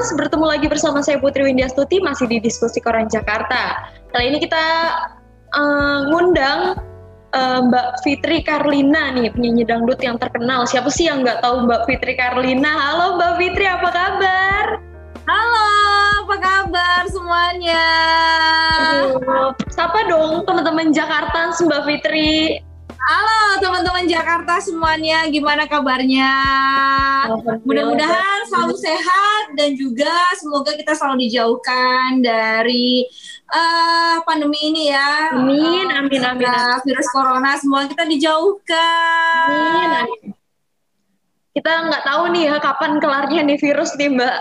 Jakartans, bertemu lagi bersama saya Putri Windiastuti masih di diskusi Koran Jakarta. Kali ini kita uh, ngundang uh, Mbak Fitri Karlina nih, penyanyi dangdut yang terkenal. Siapa sih yang nggak tahu Mbak Fitri Karlina? Halo Mbak Fitri, apa kabar? Halo, apa kabar semuanya? Aduh, sapa dong teman-teman Jakarta, Mbak Fitri. Halo teman-teman Jakarta semuanya, gimana kabarnya? Mudah-mudahan selalu sehat dan juga semoga kita selalu dijauhkan dari uh, pandemi ini ya. Amin, amin, amin, amin. Virus corona semua kita dijauhkan. Amin, amin. Kita nggak tahu nih ya kapan kelarnya nih virus nih Mbak.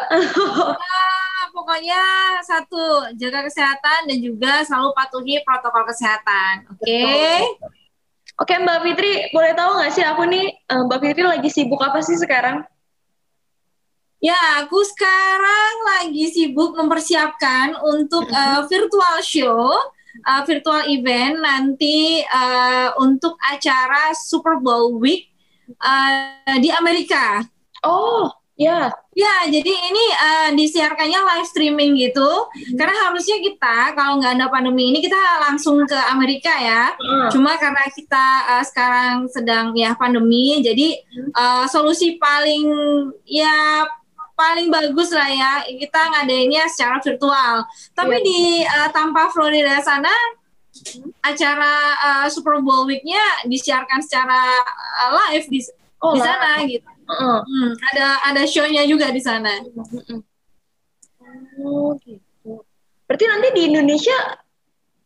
nah, pokoknya satu jaga kesehatan dan juga selalu patuhi protokol kesehatan. Oke. Okay? Oke Mbak Fitri, boleh tahu nggak sih aku nih eh, Mbak Fitri lagi sibuk apa sih sekarang? Ya, aku sekarang lagi sibuk mempersiapkan untuk uh, virtual show, uh, virtual event nanti uh, untuk acara Super Bowl Week uh, di Amerika. Oh, Ya. Ya, jadi ini uh, disiarkannya live streaming gitu. Hmm. Karena harusnya kita kalau nggak ada pandemi ini kita langsung ke Amerika ya. Hmm. Cuma karena kita uh, sekarang sedang ya pandemi, jadi uh, solusi paling ya paling bagus lah ya kita ngadainnya secara virtual. Tapi yeah. di uh, Tampa Florida sana acara uh, Super Bowl week-nya disiarkan secara uh, live di oh, di sana gitu. Uh, hmm, ada ada show-nya juga di sana. Oh gitu. Berarti nanti di Indonesia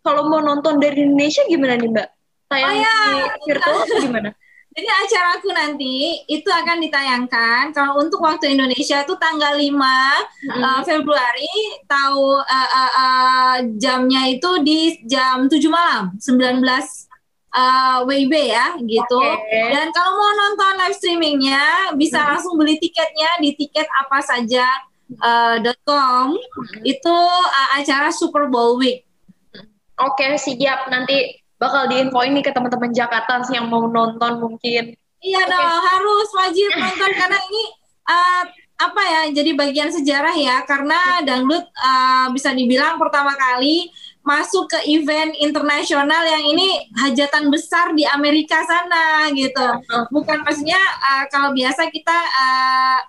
kalau mau nonton dari Indonesia gimana nih Mbak? Tayang oh, ya. di virtual atau gimana? Jadi acaraku nanti itu akan ditayangkan kalau untuk waktu Indonesia itu tanggal 5 mm-hmm. uh, Februari tahu uh, uh, uh, jamnya itu di jam 7 malam 19 uh, WIB ya gitu. Okay. Dan kalau mau nonton live streamingnya bisa hmm. langsung beli tiketnya di tiket apa saja uh, .com hmm. itu uh, acara Super Bowl Week. Oke okay, siap nanti bakal diinfoin nih ke teman-teman Jakarta yang mau nonton mungkin. Iya okay. dong harus wajib nonton karena ini uh, apa ya jadi bagian sejarah ya karena dangdut uh, bisa dibilang pertama kali masuk ke event internasional yang ini hajatan besar di Amerika sana gitu. Bukan maksudnya uh, kalau biasa kita uh,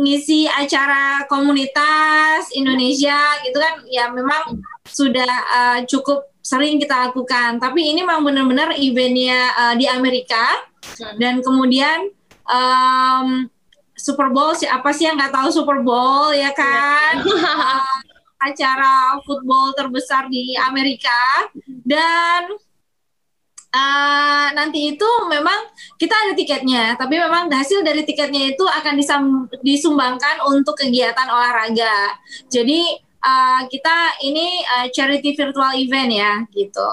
ngisi acara komunitas Indonesia gitu kan ya memang sudah uh, cukup sering kita lakukan. Tapi ini memang benar-benar eventnya uh, di Amerika dan kemudian um, Super Bowl siapa sih yang nggak tahu Super Bowl ya kan? Acara football terbesar di Amerika dan uh, nanti itu memang kita ada tiketnya, tapi memang hasil dari tiketnya itu akan disumbangkan untuk kegiatan olahraga. Jadi uh, kita ini uh, charity virtual event ya, gitu.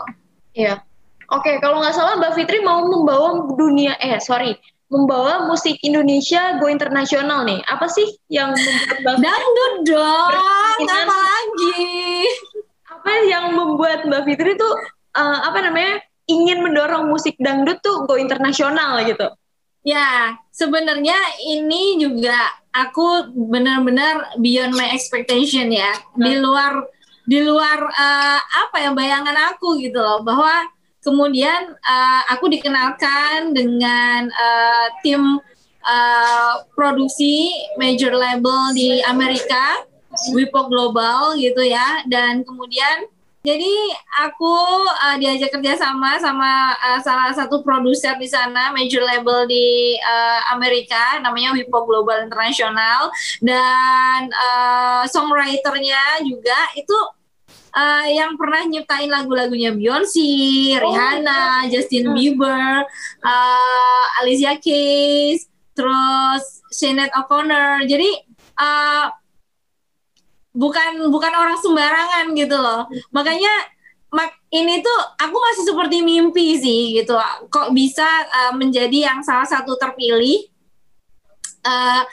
Iya. Oke, okay, kalau nggak salah Mbak Fitri mau membawa dunia, eh sorry, membawa musik Indonesia go internasional nih. Apa sih yang membuat Mbak Dangdut dong, apa lagi? Apa yang membuat Mbak Fitri tuh uh, apa namanya ingin mendorong musik dangdut tuh go internasional gitu? Ya, sebenarnya ini juga aku benar-benar beyond my expectation ya. Hmm. Di luar di luar uh, apa ya bayangan aku gitu loh bahwa Kemudian uh, aku dikenalkan dengan uh, tim uh, produksi major label di Amerika, Wipo Global gitu ya. Dan kemudian jadi aku uh, diajak kerja sama sama uh, salah satu produser di sana, major label di uh, Amerika, namanya Wipo Global International, dan uh, songwriternya juga itu uh, yang pernah nyiptain lagu-lagunya Beyonce, oh, Rihanna, iya. Justin Bieber, uh, Alicia Keys, terus Sinead O'Connor. Jadi uh, bukan bukan orang sembarangan gitu loh. Makanya mak ini tuh aku masih seperti mimpi sih gitu. Kok bisa uh, menjadi yang salah satu terpilih uh,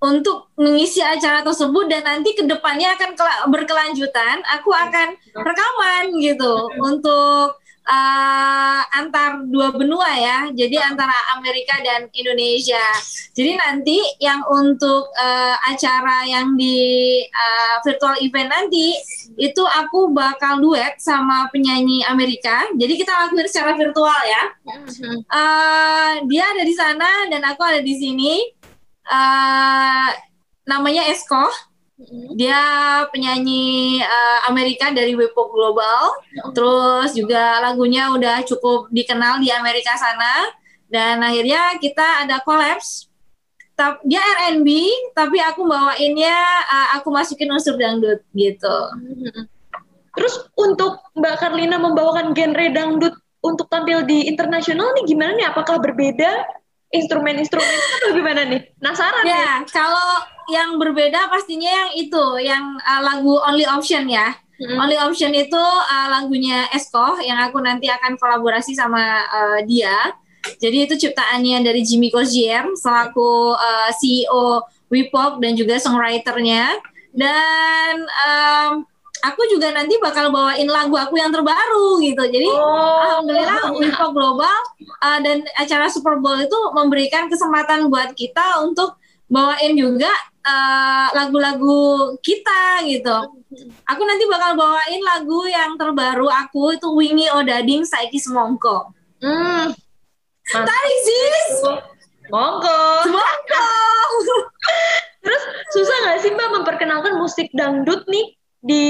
untuk mengisi acara tersebut dan nanti ke depannya akan berkelanjutan aku akan rekaman gitu untuk uh, antar dua benua ya, jadi antara Amerika dan Indonesia. Jadi nanti yang untuk uh, acara yang di uh, virtual event nanti itu aku bakal duet sama penyanyi Amerika. Jadi kita lakuin secara virtual ya. Uh, dia ada di sana dan aku ada di sini. Uh, namanya Esko Mm-hmm. Dia penyanyi uh, Amerika dari Wepo Global. Terus juga lagunya udah cukup dikenal di Amerika sana. Dan akhirnya kita ada collapse. Dia R&B, tapi aku bawainnya uh, aku masukin unsur dangdut gitu. Mm-hmm. Terus untuk Mbak Karlina membawakan genre dangdut untuk tampil di internasional nih gimana nih? Apakah berbeda instrumen-instrumen atau gimana nih? Penasaran ya. Ya, kalau yang berbeda pastinya yang itu, yang uh, lagu Only Option ya. Hmm. Only Option itu uh, lagunya Esko yang aku nanti akan kolaborasi sama uh, dia. Jadi itu ciptaannya dari Jimmy Cozier selaku uh, CEO Wipop dan juga songwriternya. Dan um, aku juga nanti bakal bawain lagu aku yang terbaru gitu. Jadi oh. alhamdulillah Wipop Global uh, dan acara Super Bowl itu memberikan kesempatan buat kita untuk bawain juga Eh, lagu-lagu uh, kita gitu. Aku nanti bakal bawain lagu yang terbaru aku itu Wingi Odading Saiki Semongko. Hmm. Tarik sis. Monggo. Semongko. Terus susah nggak sih Mbak memperkenalkan musik dangdut nih di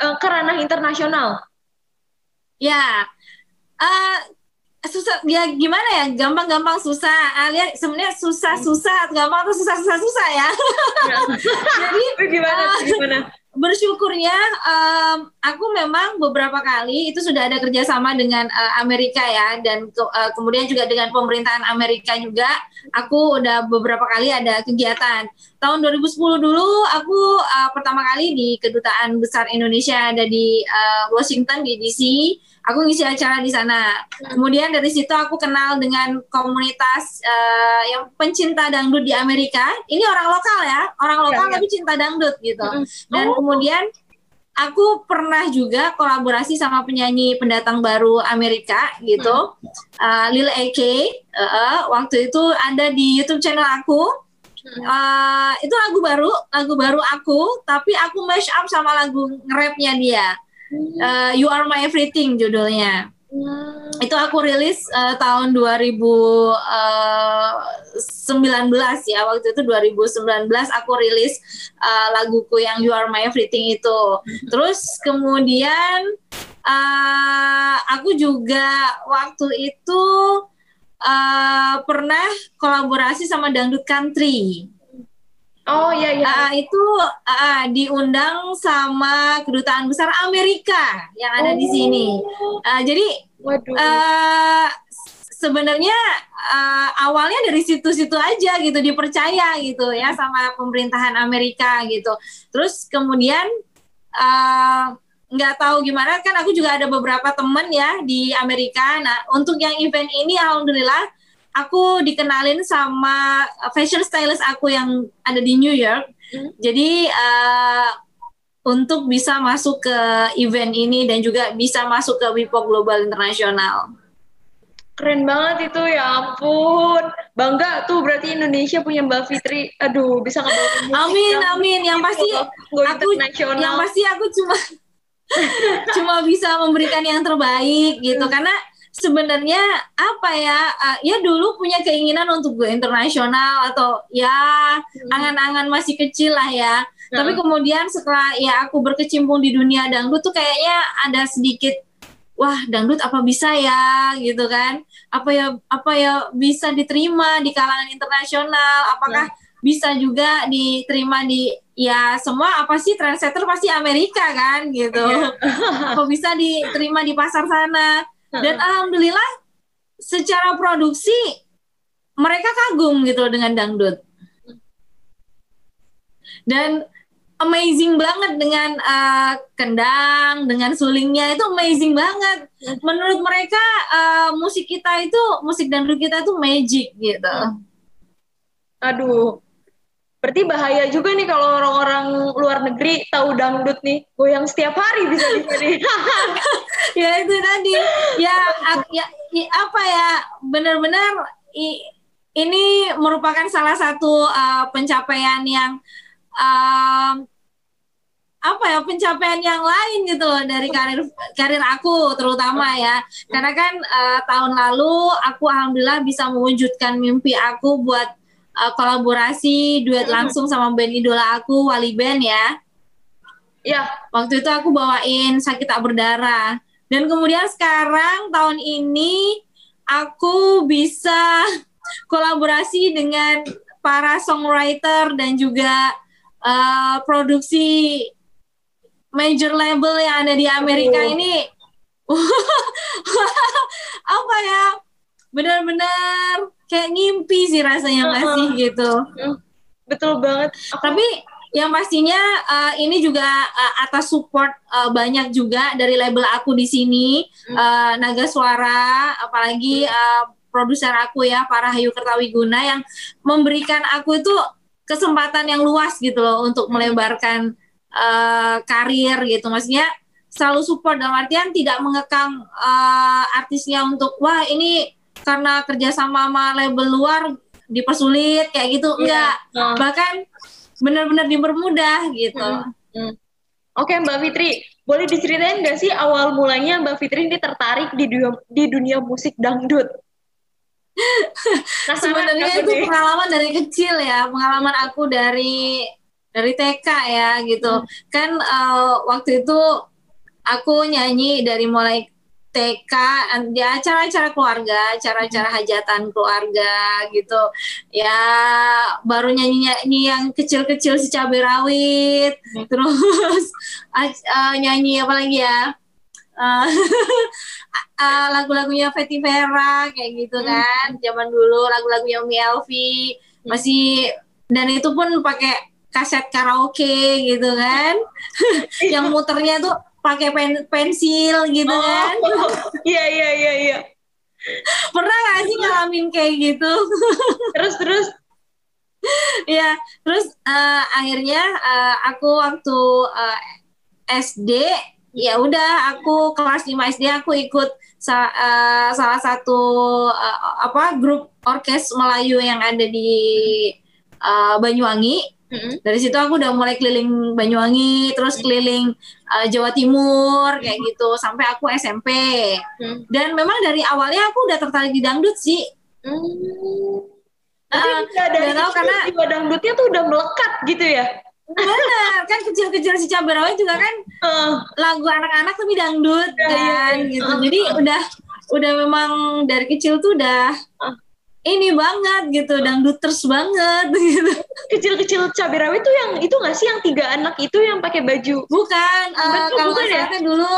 uh, kerana internasional? Ya, uh, susah ya gimana ya? Gampang-gampang susah. Alias sebenarnya susah-susah gampang atau susah-susah-susah ya, ya. jadi gimana uh, gimana bersyukurnya um, aku memang beberapa kali itu sudah ada kerjasama dengan uh, Amerika ya dan ke, uh, kemudian juga dengan pemerintahan Amerika juga. Aku udah beberapa kali ada kegiatan. Tahun 2010 dulu aku uh, pertama kali di kedutaan besar Indonesia ada di uh, Washington di DC aku ngisi acara di sana. Kemudian dari situ aku kenal dengan komunitas uh, yang pencinta dangdut di Amerika. Ini orang lokal ya, orang iya, lokal ya, tapi cinta dangdut gitu. Dan oh. kemudian aku pernah juga kolaborasi sama penyanyi pendatang baru Amerika gitu, uh, Lil AK. Uh, uh, waktu itu ada di YouTube channel aku. Uh, itu lagu baru, lagu baru aku, tapi aku mash up sama lagu nge-rapnya dia uh, You Are My Everything judulnya. Hmm. Itu aku rilis uh, tahun 2019 uh, ya waktu itu 2019 aku rilis uh, laguku yang You Are My Everything itu. Terus kemudian uh, aku juga waktu itu uh, pernah kolaborasi sama dangdut country. Oh iya iya. Uh, itu uh, diundang sama kedutaan besar Amerika yang ada oh. di sini. Uh, jadi Uh, sebenarnya uh, awalnya dari situ-situ aja gitu dipercaya gitu ya sama pemerintahan Amerika gitu. Terus kemudian nggak uh, tahu gimana kan aku juga ada beberapa temen ya di Amerika. Nah untuk yang event ini alhamdulillah aku dikenalin sama fashion stylist aku yang ada di New York. Hmm. Jadi uh, untuk bisa masuk ke event ini dan juga bisa masuk ke Wipo Global Internasional. Keren banget itu ya ampun. Bangga tuh berarti Indonesia punya Mbak Fitri. Aduh, bisa ngebawa Amin, amin. Yang pasti aku yang pasti aku cuma cuma bisa memberikan yang terbaik gitu hmm. karena sebenarnya apa ya uh, ya dulu punya keinginan untuk gue internasional atau ya hmm. angan-angan masih kecil lah ya hmm. tapi kemudian setelah ya aku berkecimpung di dunia dangdut tuh kayaknya ada sedikit wah dangdut apa bisa ya gitu kan apa ya apa ya bisa diterima di kalangan internasional apakah hmm. bisa juga diterima di ya semua apa sih trendsetter pasti Amerika kan gitu yeah. apa bisa diterima di pasar sana dan alhamdulillah secara produksi mereka kagum gitu dengan dangdut. Dan amazing banget dengan uh, kendang, dengan sulingnya itu amazing banget. Menurut mereka uh, musik kita itu musik dangdut kita itu magic gitu. Aduh, Berarti bahaya juga nih kalau orang-orang luar negeri tahu dangdut nih, goyang setiap hari bisa bisa ya itu tadi. Ya, ya, ya apa ya? Benar-benar ini merupakan salah satu uh, pencapaian yang uh, apa ya pencapaian yang lain gitu loh dari karir karir aku terutama ya karena kan uh, tahun lalu aku alhamdulillah bisa mewujudkan mimpi aku buat uh, kolaborasi duet langsung sama band idola aku Wali Band ya. Ya waktu itu aku bawain sakit tak berdarah. Dan kemudian sekarang tahun ini aku bisa kolaborasi dengan para songwriter dan juga uh, produksi major label yang ada di Amerika oh. ini. Apa ya? Benar-benar kayak ngimpi sih rasanya nggak uh, sih gitu. Betul banget. Tapi yang pastinya uh, ini juga uh, atas support uh, banyak juga dari label aku di sini. Hmm. uh, Naga Suara apalagi uh, produser aku ya para Hayu Kertawiguna yang memberikan aku itu kesempatan yang luas gitu loh untuk hmm. melebarkan uh, karir gitu. Maksudnya selalu support dalam artian tidak mengekang uh, artisnya untuk wah ini karena kerjasama sama label luar dipersulit kayak gitu yeah. enggak uh. bahkan benar-benar dipermudah gitu. Hmm. Hmm. Oke Mbak Fitri, boleh diceritain nggak sih awal mulanya Mbak Fitri ini tertarik di dunia, di dunia musik dangdut? Nah, Sebenarnya itu pengalaman dari kecil ya, pengalaman aku dari dari TK ya gitu. Hmm. Kan uh, waktu itu aku nyanyi dari mulai TK di acara-acara keluarga, acara-acara hajatan keluarga gitu. Ya baru nyanyi-nyanyi yang kecil-kecil si cabai rawit, hmm. terus uh, nyanyi apa lagi ya? Uh, uh, lagu-lagunya Fetty Vera kayak gitu hmm. kan. Zaman dulu lagu-lagunya Umi Elvi masih dan itu pun pakai kaset karaoke gitu kan yang muternya tuh pakai pen pensil gitu oh, kan? Iya iya iya iya. Pernah gak sih ngalamin kayak gitu? Terus terus? Ya terus uh, akhirnya uh, aku waktu uh, eh, SD ya udah aku kelas 5 SD aku ikut sa uh, salah satu uh, apa grup orkes Melayu yang ada di uh, Banyuwangi Mm-hmm. Dari situ aku udah mulai keliling Banyuwangi, terus keliling uh, Jawa Timur kayak gitu sampai aku SMP. Dan memang dari awalnya aku udah tertarik di dangdut sih. Mm. Uh, dari tahu karena jiwa dangdutnya tuh udah melekat gitu ya. Benar, kan kecil-kecil si Cabai juga kan uh. lagu anak-anak tapi dangdut ya, kan ya, ya. gitu. Uh. Jadi udah udah memang dari kecil tuh udah uh ini banget gitu dangduters banget gitu kecil-kecil cabai rawit tuh yang itu nggak sih yang tiga anak itu yang pakai baju bukan uh, kalau nggak ya? dulu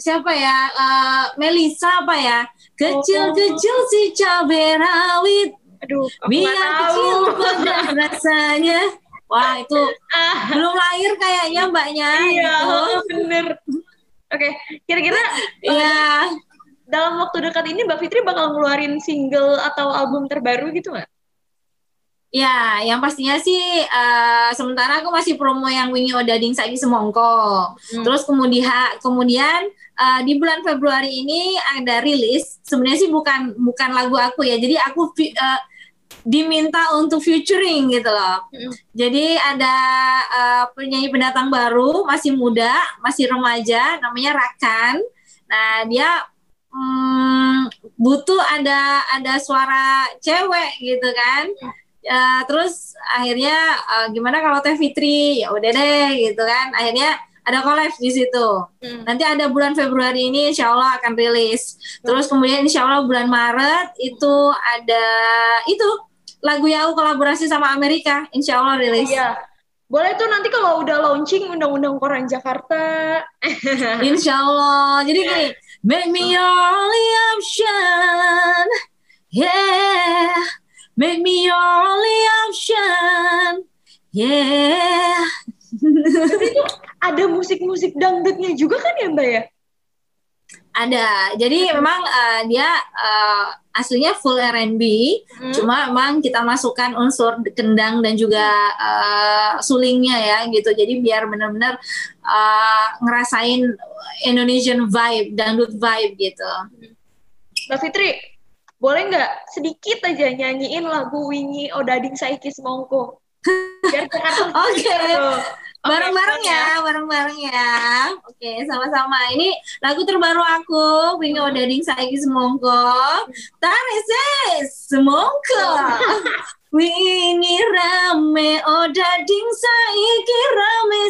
siapa ya uh, Melisa apa ya kecil-kecil oh. si cabai rawit aduh biar kecil pada rasanya wah itu ah. belum lahir kayaknya mbaknya iya gitu. bener oke kira-kira iya uh, dalam waktu dekat ini Mbak Fitri bakal ngeluarin single atau album terbaru gitu nggak? Ya, yang pastinya sih uh, sementara aku masih promo yang Wingi Odading Saiki Semongko. Hmm. Terus kemudian kemudian uh, di bulan Februari ini ada rilis. Sebenarnya sih bukan bukan lagu aku ya. Jadi aku uh, diminta untuk featuring gitu loh. Hmm. Jadi ada uh, penyanyi pendatang baru, masih muda, masih remaja, namanya Rakan. Nah, dia hmm, butuh ada ada suara cewek gitu kan. Ya, terus akhirnya uh, gimana kalau Teh Fitri? Ya udah deh gitu kan. Akhirnya ada collab di situ. Hmm. nanti ada bulan Februari ini Insya Allah akan rilis. Terus kemudian Insya Allah bulan Maret itu ada itu lagu yang kolaborasi sama Amerika. Insya Allah rilis. Iya. Boleh tuh nanti kalau udah launching undang-undang koran Jakarta. Insya Allah. Jadi gini, Make me your only option. Yeah. Make me your only option. Yeah. Tapi itu ada musik-musik dangdutnya juga kan ya Mbak ya? Ada. Jadi memang uh, dia uh, aslinya full R&B, hmm. cuma memang kita masukkan unsur kendang dan juga uh, sulingnya ya gitu. Jadi biar benar-benar uh, ngerasain Indonesian vibe, dangdut vibe gitu. Mbak Fitri, boleh nggak sedikit aja nyanyiin lagu Wingi Odading Saiki Semongko? Biar Oke. Okay bareng-bareng ya, bareng-bareng ya. Oke, sama-sama. Ini lagu terbaru aku, Wingo Dading Saiki Semongko. Tareses Semongko. Wingi rame, oh dading saiki rame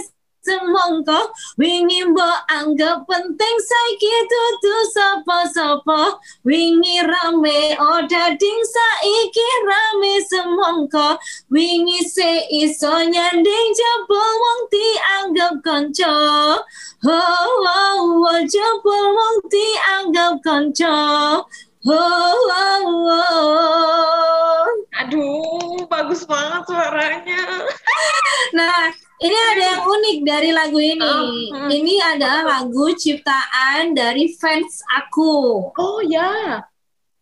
semongko wingi mbok anggap penting. Saiki tutu sapa-sapa. Wingi rame oh dading. Saiki rame semongko wingi se iso nyanding. Jebol wong dianggap kanca. Oh oh oh jebol wong dianggap kanca Oh, oh, oh. Aduh, bagus banget suaranya. Nah, ini ada yang unik dari lagu ini. Oh, Ini adalah lagu ciptaan dari fans aku. Oh ya.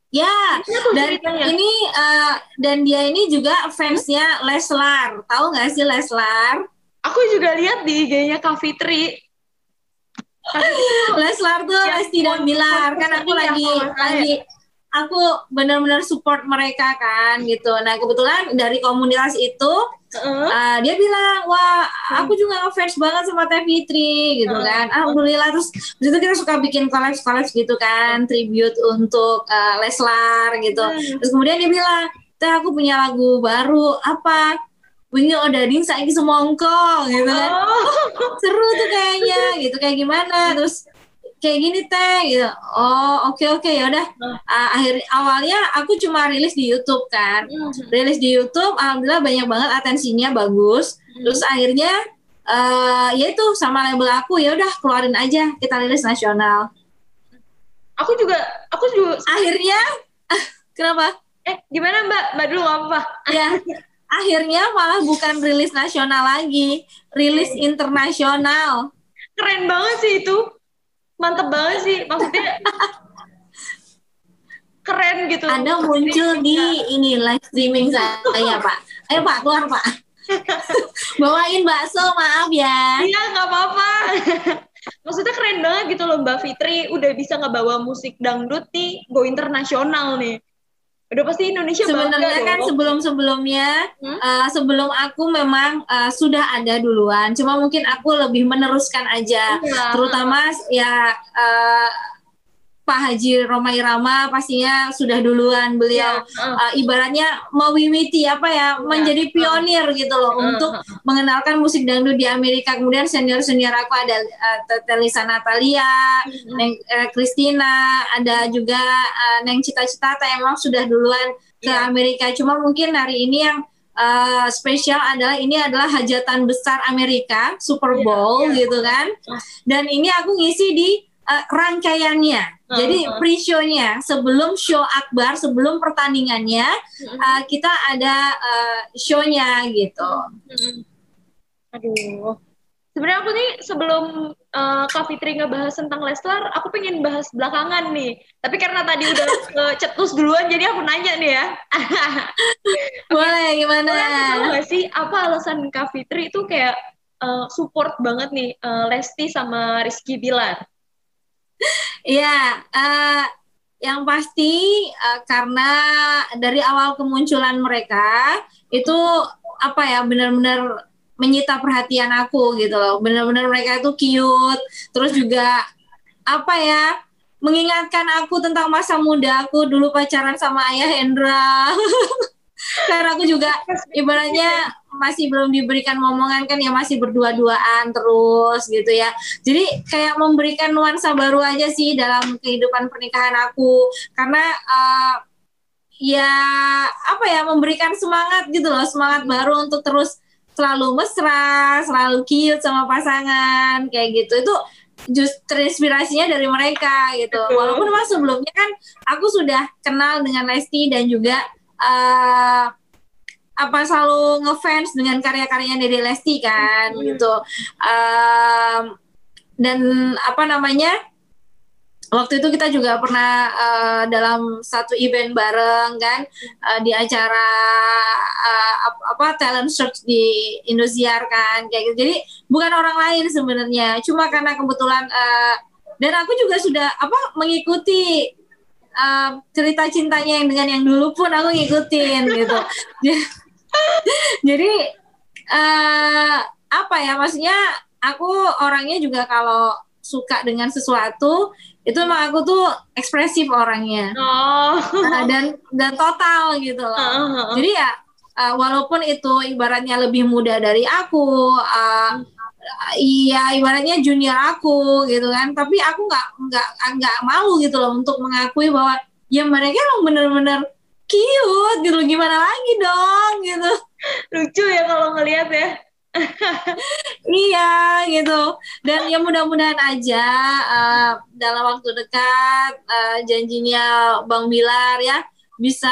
Ya, dan ini uh, dan dia ini juga fansnya Leslar. Tahu nggak sih Leslar? Aku juga lihat di IG-nya Kak Fitri. Leslar tuh Lesti dan Bilar kan aku lagi lagi aku benar-benar support mereka kan gitu. Nah kebetulan dari komunitas itu uh. Uh, dia bilang wah aku juga ngefans banget sama Teh Fitri gitu uh. kan. Alhamdulillah terus itu kita suka bikin kolaps kolaps gitu kan tribute untuk uh, Leslar gitu. Uh. Terus kemudian dia bilang Teh aku punya lagu baru apa Wingi Odading saiki semongko gitu kan. Oh. Seru tuh kayaknya gitu kayak gimana terus kayak gini teh gitu. Oh, oke okay, oke okay, ya udah. Uh, akhir awalnya aku cuma rilis di YouTube kan. Hmm. Rilis di YouTube alhamdulillah banyak banget atensinya bagus. Hmm. Terus akhirnya uh, ya itu sama label aku ya udah keluarin aja kita rilis nasional. Aku juga aku juga akhirnya kenapa? Eh, gimana Mbak? Mbak dulu apa? Ya. akhirnya malah bukan rilis nasional lagi, rilis internasional. Keren banget sih itu. Mantep banget sih. Maksudnya keren gitu. Ada muncul di ini live streaming saya, Pak. Ayo Pak, keluar Pak. Bawain bakso, maaf ya. Iya, nggak apa-apa. Maksudnya keren banget gitu loh Mbak Fitri udah bisa ngebawa musik dangdut nih go internasional nih udah pasti Indonesia sebenarnya kan sebelum sebelumnya hmm? uh, sebelum aku memang uh, sudah ada duluan cuma mungkin aku lebih meneruskan aja ya. terutama ya uh, Pak Haji Roma Irama pastinya sudah duluan beliau ya, uh. Uh, ibaratnya mewiwiti apa ya, ya menjadi pionir gitu loh uh, untuk mengenalkan musik dangdut di Amerika kemudian senior senior aku ada uh, Telisa Natalia, uh, Neng uh, Christina, ada juga uh, Neng Cita-Cita yang memang sudah duluan ke ya. Amerika cuma mungkin hari ini yang uh, spesial adalah ini adalah hajatan besar Amerika Super iya, Bowl yeah, yeah. gitu kan dan ini aku ngisi di uh, rangkaiannya. Jadi pre-show-nya sebelum show akbar, sebelum pertandingannya uh, kita ada uh, show-nya gitu. Aduh. Sebenarnya aku nih sebelum uh, Kak Fitri ngebahas tentang Leslar, aku pengen bahas belakangan nih. Tapi karena tadi udah cetus duluan, jadi aku nanya nih ya. Boleh, gimana? Boleh sih apa alasan Kak Fitri itu kayak uh, support banget nih uh, Lesti sama Rizky Bilar? Iya, uh, yang pasti uh, karena dari awal kemunculan mereka itu apa ya benar-benar menyita perhatian aku gitu loh. Benar-benar mereka itu cute, terus juga apa ya mengingatkan aku tentang masa muda aku dulu pacaran sama ayah Hendra. Karena aku juga ibaratnya masih belum diberikan momongan kan ya masih berdua-duaan terus gitu ya. Jadi kayak memberikan nuansa baru aja sih dalam kehidupan pernikahan aku karena uh, ya apa ya memberikan semangat gitu loh, semangat baru untuk terus selalu mesra, selalu cute sama pasangan kayak gitu. Itu justru inspirasinya dari mereka gitu. Walaupun memang sebelumnya kan aku sudah kenal dengan Lesti dan juga uh, apa selalu ngefans dengan karya-karyanya dari Lesti kan hmm. gitu um, dan apa namanya waktu itu kita juga pernah uh, dalam satu event bareng kan uh, di acara uh, apa talent search di Indosiar kan kayak gitu. Jadi bukan orang lain sebenarnya, cuma karena kebetulan uh, dan aku juga sudah apa mengikuti uh, cerita cintanya yang dengan yang dulu pun aku ngikutin gitu. Jadi uh, apa ya maksudnya aku orangnya juga kalau suka dengan sesuatu itu emang aku tuh ekspresif orangnya oh. uh, dan dan total gitu loh uh, uh, uh. jadi ya uh, walaupun itu ibaratnya lebih muda dari aku uh, iya ibaratnya junior aku gitu kan. Tapi aku nggak nggak nggak malu gitu loh untuk mengakui bahwa ya mereka emang bener-bener cute gitu. Gimana lagi dong gitu. Lucu ya kalau ngelihat ya. Iya gitu. Dan ya mudah-mudahan aja uh, dalam waktu dekat uh, janjinya Bang Bilar ya bisa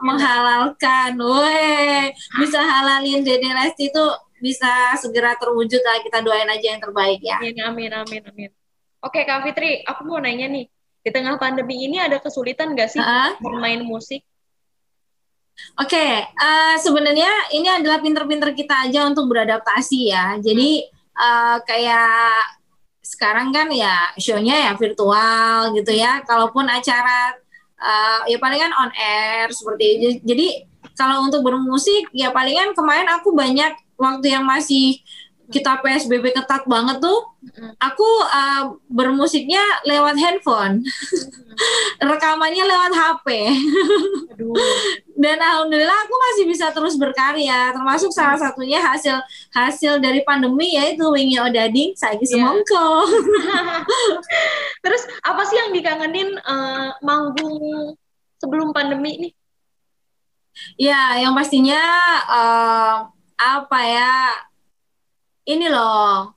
menghalalkan, weh bisa halalin Dede Lesti itu bisa segera terwujud lah kita doain aja yang terbaik ya. Amin amin amin amin. Oke Kak Fitri, aku mau nanya nih, di tengah pandemi ini ada kesulitan nggak sih uh? bermain musik? Oke, okay, uh, eh, sebenarnya ini adalah pinter-pinter kita aja untuk beradaptasi ya. Jadi uh, kayak sekarang kan ya show-nya ya virtual gitu ya. Kalaupun acara uh, ya palingan on air seperti itu. Jadi kalau untuk bermusik ya palingan kemarin aku banyak waktu yang masih kita PSBB ketat banget tuh, aku uh, bermusiknya lewat handphone, rekamannya lewat HP. Dan alhamdulillah aku masih bisa terus berkarya, termasuk salah satunya hasil hasil dari pandemi yaitu Wingi Odading Saiki yeah. Semongko. terus apa sih yang dikangenin uh, manggung sebelum pandemi ini? Ya, yang pastinya uh, apa ya? ini loh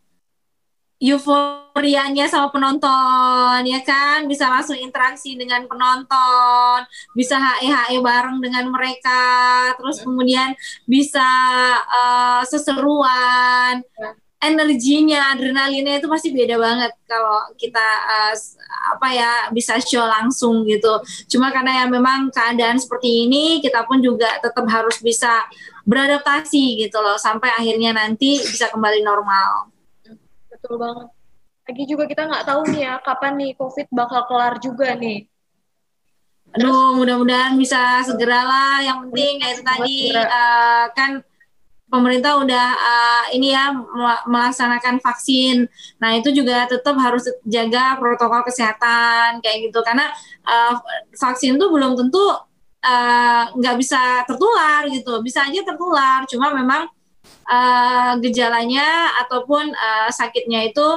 euforianya sama penonton ya kan? Bisa langsung interaksi dengan penonton bisa HE HE bareng dengan mereka terus kemudian bisa uh, seseruan. Energinya adrenalinnya itu pasti beda banget kalau kita uh, apa ya bisa show langsung gitu. Cuma karena ya memang keadaan seperti ini kita pun juga tetap harus bisa beradaptasi gitu loh sampai akhirnya nanti bisa kembali normal. Betul banget. Lagi juga kita nggak tahu nih ya kapan nih COVID bakal kelar juga nih. Aduh, mudah-mudahan bisa segeralah. Yang penting ya itu tadi uh, kan pemerintah udah uh, ini ya melaksanakan vaksin. Nah itu juga tetap harus jaga protokol kesehatan kayak gitu karena uh, vaksin itu belum tentu nggak uh, bisa tertular gitu. Bisa aja tertular cuma memang uh, gejalanya ataupun uh, sakitnya itu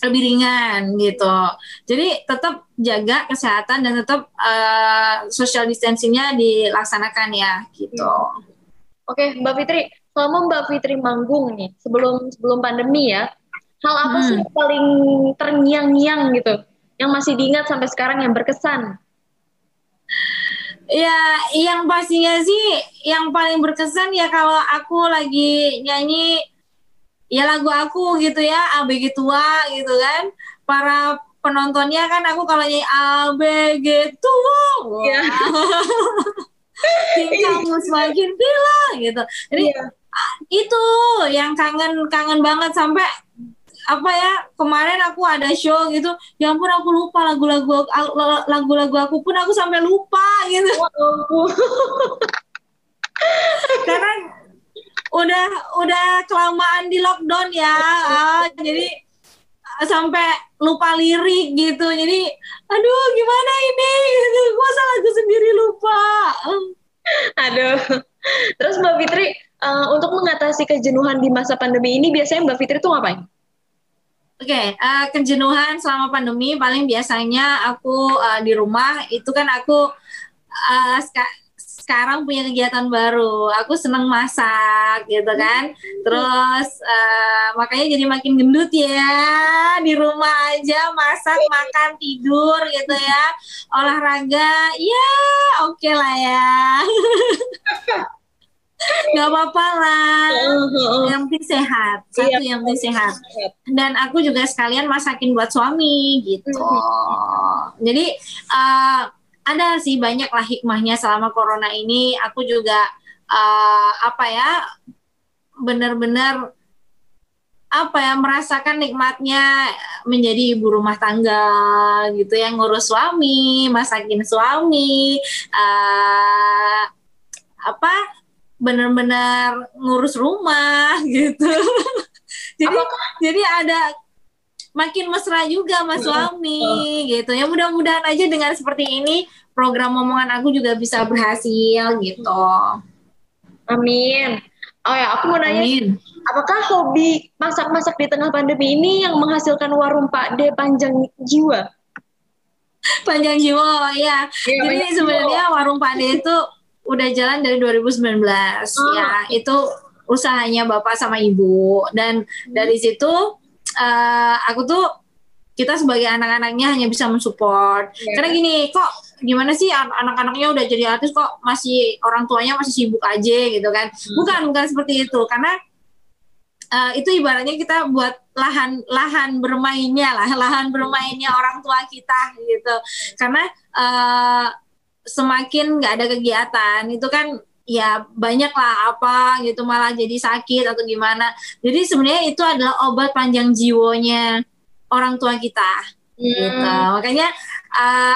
lebih ringan gitu. Jadi tetap jaga kesehatan dan tetap uh, social distancingnya dilaksanakan ya gitu. Oke Mbak Fitri. Selama Mbak Fitri manggung nih sebelum sebelum pandemi ya hal apa hmm. sih yang paling terngiang-ngiang gitu? Yang masih diingat sampai sekarang yang berkesan Ya, yang pastinya sih yang paling berkesan ya kalau aku lagi nyanyi ya lagu aku gitu ya ABG tua gitu kan. Para penontonnya kan aku kalau nyanyi ABG tua. Yeah. kamu semakin gila gitu. Jadi yeah. itu yang kangen kangen banget sampai apa ya kemarin aku ada show gitu ya ampun aku lupa lagu-lagu lagu-lagu aku pun aku sampai lupa gitu. Karena udah udah kelamaan di lockdown ya ah, jadi sampai lupa lirik gitu. Jadi aduh gimana ini? Masa lagu sendiri lupa? Aduh. Terus Mbak Fitri uh, untuk mengatasi kejenuhan di masa pandemi ini biasanya Mbak Fitri tuh ngapain? Oke, okay, uh, eh, kejenuhan selama pandemi paling biasanya aku uh, di rumah itu kan aku uh, seka sekarang punya kegiatan baru. Aku seneng masak gitu kan. Terus uh, makanya jadi makin gendut ya di rumah aja masak, makan, tidur gitu ya. Olahraga, ya oke okay lah ya. nggak apa-apa lah. Yang penting sehat. Satu iya, yang penting sehat. Dan aku juga sekalian masakin buat suami gitu. Jadi uh, ada sih banyak lah hikmahnya selama corona ini. Aku juga uh, apa ya benar-benar apa ya merasakan nikmatnya menjadi ibu rumah tangga gitu yang ngurus suami masakin suami uh, apa benar-benar ngurus rumah gitu. Jadi Apakah? jadi ada makin mesra juga mas suami gitu. Ya mudah-mudahan aja dengan seperti ini program omongan aku juga bisa berhasil gitu. Amin. Oh ya aku mau nanya amin. Apakah hobi masak-masak di tengah pandemi ini yang menghasilkan warung Pak D panjang jiwa? Panjang jiwa, ya. ya Jadi sebenarnya warung Pak D itu udah jalan dari 2019 oh. ya. Itu usahanya Bapak sama Ibu dan hmm. dari situ uh, aku tuh kita sebagai anak-anaknya hanya bisa mensupport. Yeah. Karena gini, kok gimana sih anak-anaknya udah jadi artis kok masih orang tuanya masih sibuk aja gitu kan? Hmm. Bukan, bukan seperti itu. Karena uh, itu ibaratnya kita buat lahan lahan bermainnya lah lahan bermainnya orang tua kita gitu karena uh, semakin nggak ada kegiatan itu kan ya banyak lah apa gitu malah jadi sakit atau gimana jadi sebenarnya itu adalah obat panjang jiwonya orang tua kita hmm. gitu makanya uh,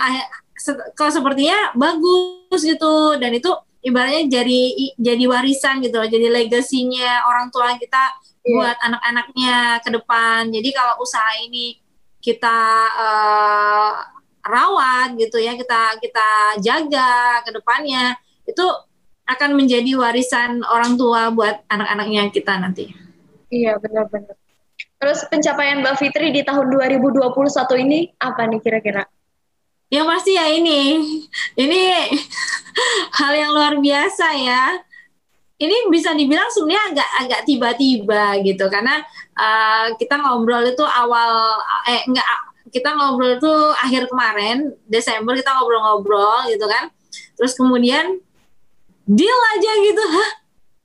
kalau sepertinya bagus gitu dan itu ibaratnya jadi jadi warisan gitu jadi legasinya orang tua kita yeah. buat anak-anaknya ke depan. Jadi kalau usaha ini kita uh, rawat gitu ya, kita kita jaga ke depannya, itu akan menjadi warisan orang tua buat anak-anaknya kita nanti. Iya, benar-benar. Terus pencapaian Mbak Fitri di tahun 2021 ini apa nih kira-kira? Yang pasti ya ini, ini hal yang luar biasa ya ini bisa dibilang sebenarnya agak agak tiba-tiba gitu karena uh, kita ngobrol itu awal eh enggak kita ngobrol itu akhir kemarin Desember kita ngobrol-ngobrol gitu kan. Terus kemudian deal aja gitu. Hah?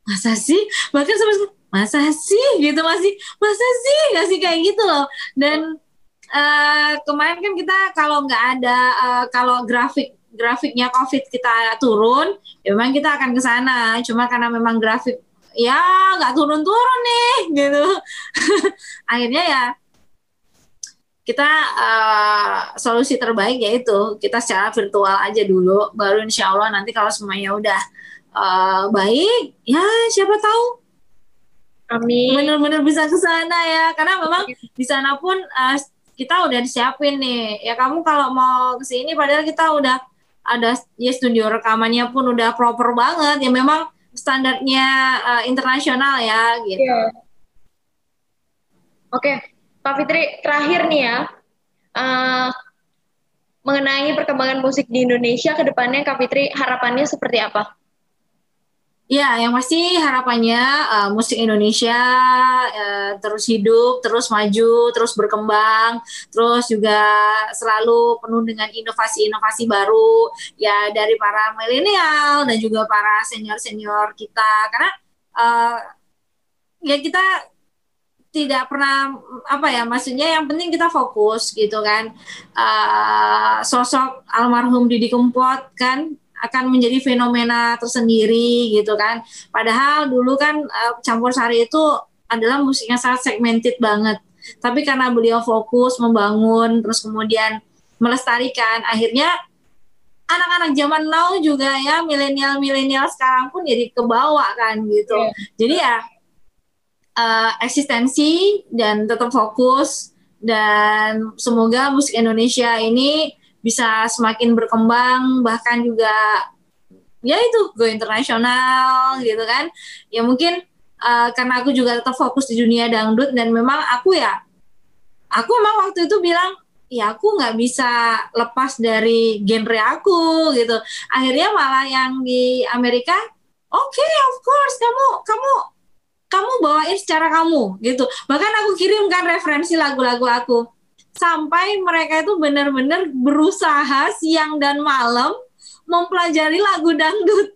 Masa sih? Bahkan sampai masa sih? gitu masih masa sih? Nggak sih kayak gitu loh. Dan uh, kemarin kan kita kalau nggak ada uh, kalau grafik grafiknya COVID kita turun, ya memang kita akan ke sana. Cuma karena memang grafik ya nggak turun-turun nih, gitu. Akhirnya ya kita uh, solusi terbaik yaitu kita secara virtual aja dulu, baru insya Allah nanti kalau semuanya udah uh, baik, ya siapa tahu Amin. Benar-benar bisa ke sana ya, karena memang di sana pun uh, kita udah disiapin nih. Ya kamu kalau mau ke sini padahal kita udah ada ya studio rekamannya pun udah proper banget ya memang standarnya uh, internasional ya gitu. Yeah. Oke, okay. Pak Fitri terakhir nih ya uh, mengenai perkembangan musik di Indonesia ke depannya Kak Fitri harapannya seperti apa? Ya, yang pasti harapannya uh, musik Indonesia uh, terus hidup, terus maju, terus berkembang, terus juga selalu penuh dengan inovasi-inovasi baru ya dari para milenial dan juga para senior-senior kita karena uh, ya kita tidak pernah apa ya maksudnya yang penting kita fokus gitu kan uh, sosok almarhum Didi Kempot kan akan menjadi fenomena tersendiri gitu kan. Padahal dulu kan uh, campur sari itu adalah musiknya sangat segmented banget. Tapi karena beliau fokus membangun terus kemudian melestarikan akhirnya anak-anak zaman now juga ya milenial-milenial sekarang pun jadi kebawa kan gitu. Yeah. Jadi ya uh, eksistensi dan tetap fokus dan semoga musik Indonesia ini bisa semakin berkembang bahkan juga ya itu go internasional gitu kan. Ya mungkin uh, karena aku juga tetap fokus di dunia dangdut dan memang aku ya aku memang waktu itu bilang ya aku nggak bisa lepas dari genre aku gitu. Akhirnya malah yang di Amerika oke okay, of course kamu kamu kamu bawain secara kamu gitu bahkan aku kirimkan referensi lagu-lagu aku sampai mereka itu benar-benar berusaha siang dan malam mempelajari lagu dangdut.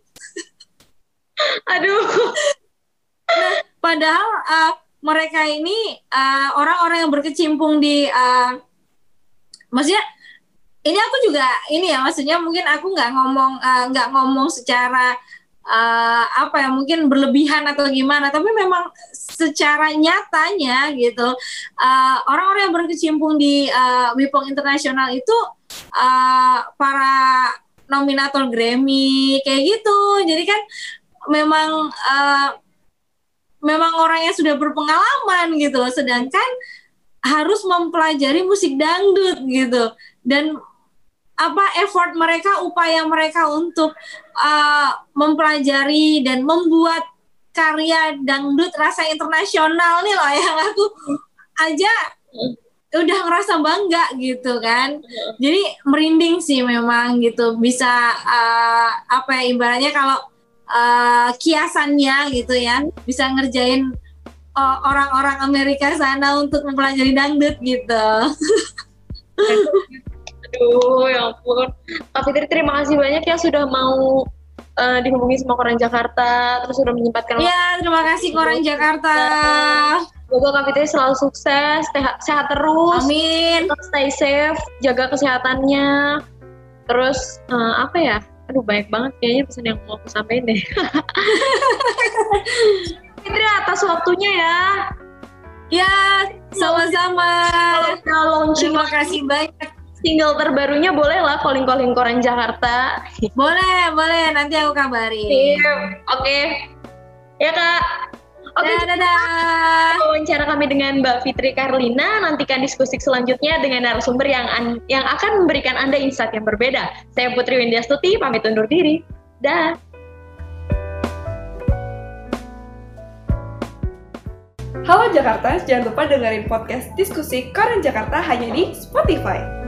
Aduh. Nah, padahal uh, mereka ini orang orang-orang yang berkecimpung di uh, maksudnya ini aku juga ini ya maksudnya mungkin aku nggak ngomong nggak uh, ngomong secara uh, apa ya mungkin berlebihan atau gimana tapi memang secara nyatanya gitu orang orang-orang yang berkecimpung di uh, Wipong Internasional itu uh, para nominator Grammy kayak gitu. Jadi kan memang uh, memang orang yang sudah berpengalaman gitu sedangkan harus mempelajari musik dangdut gitu. Dan apa effort mereka upaya mereka untuk uh, mempelajari dan membuat karya dangdut rasa internasional nih loh yang aku aja udah ngerasa bangga gitu kan. Jadi merinding sih memang gitu bisa uh, apa ya ibaratnya kalau uh, kiasannya gitu ya bisa ngerjain orang orang-orang Amerika sana untuk mempelajari dangdut gitu Aduh, ya ampun. Kak Fitri, terima kasih banyak ya sudah mau uh, dihubungi sama Koran Jakarta, terus sudah menyempatkan Iya, terima kasih Koran Jakarta. Semoga Kak Fitri selalu sukses, sehat, terus. Amin. Stay safe, jaga kesehatannya. Terus uh, apa ya? Aduh banyak banget kayaknya pesan yang mau aku sampaikan deh. Fitri atas waktunya ya. Ya, sama-sama. Terima kasih banyak single terbarunya boleh lah calling calling koran Jakarta. Boleh, boleh. Nanti aku kabarin. Oke. Okay. Ya kak. Oke, okay, dadah. Wawancara kami dengan Mbak Fitri Karlina. Nantikan diskusi selanjutnya dengan narasumber yang yang akan memberikan Anda insight yang berbeda. Saya Putri Windiastuti, pamit undur diri. Dah. Halo Jakarta, jangan lupa dengerin podcast diskusi Koran Jakarta hanya di Spotify.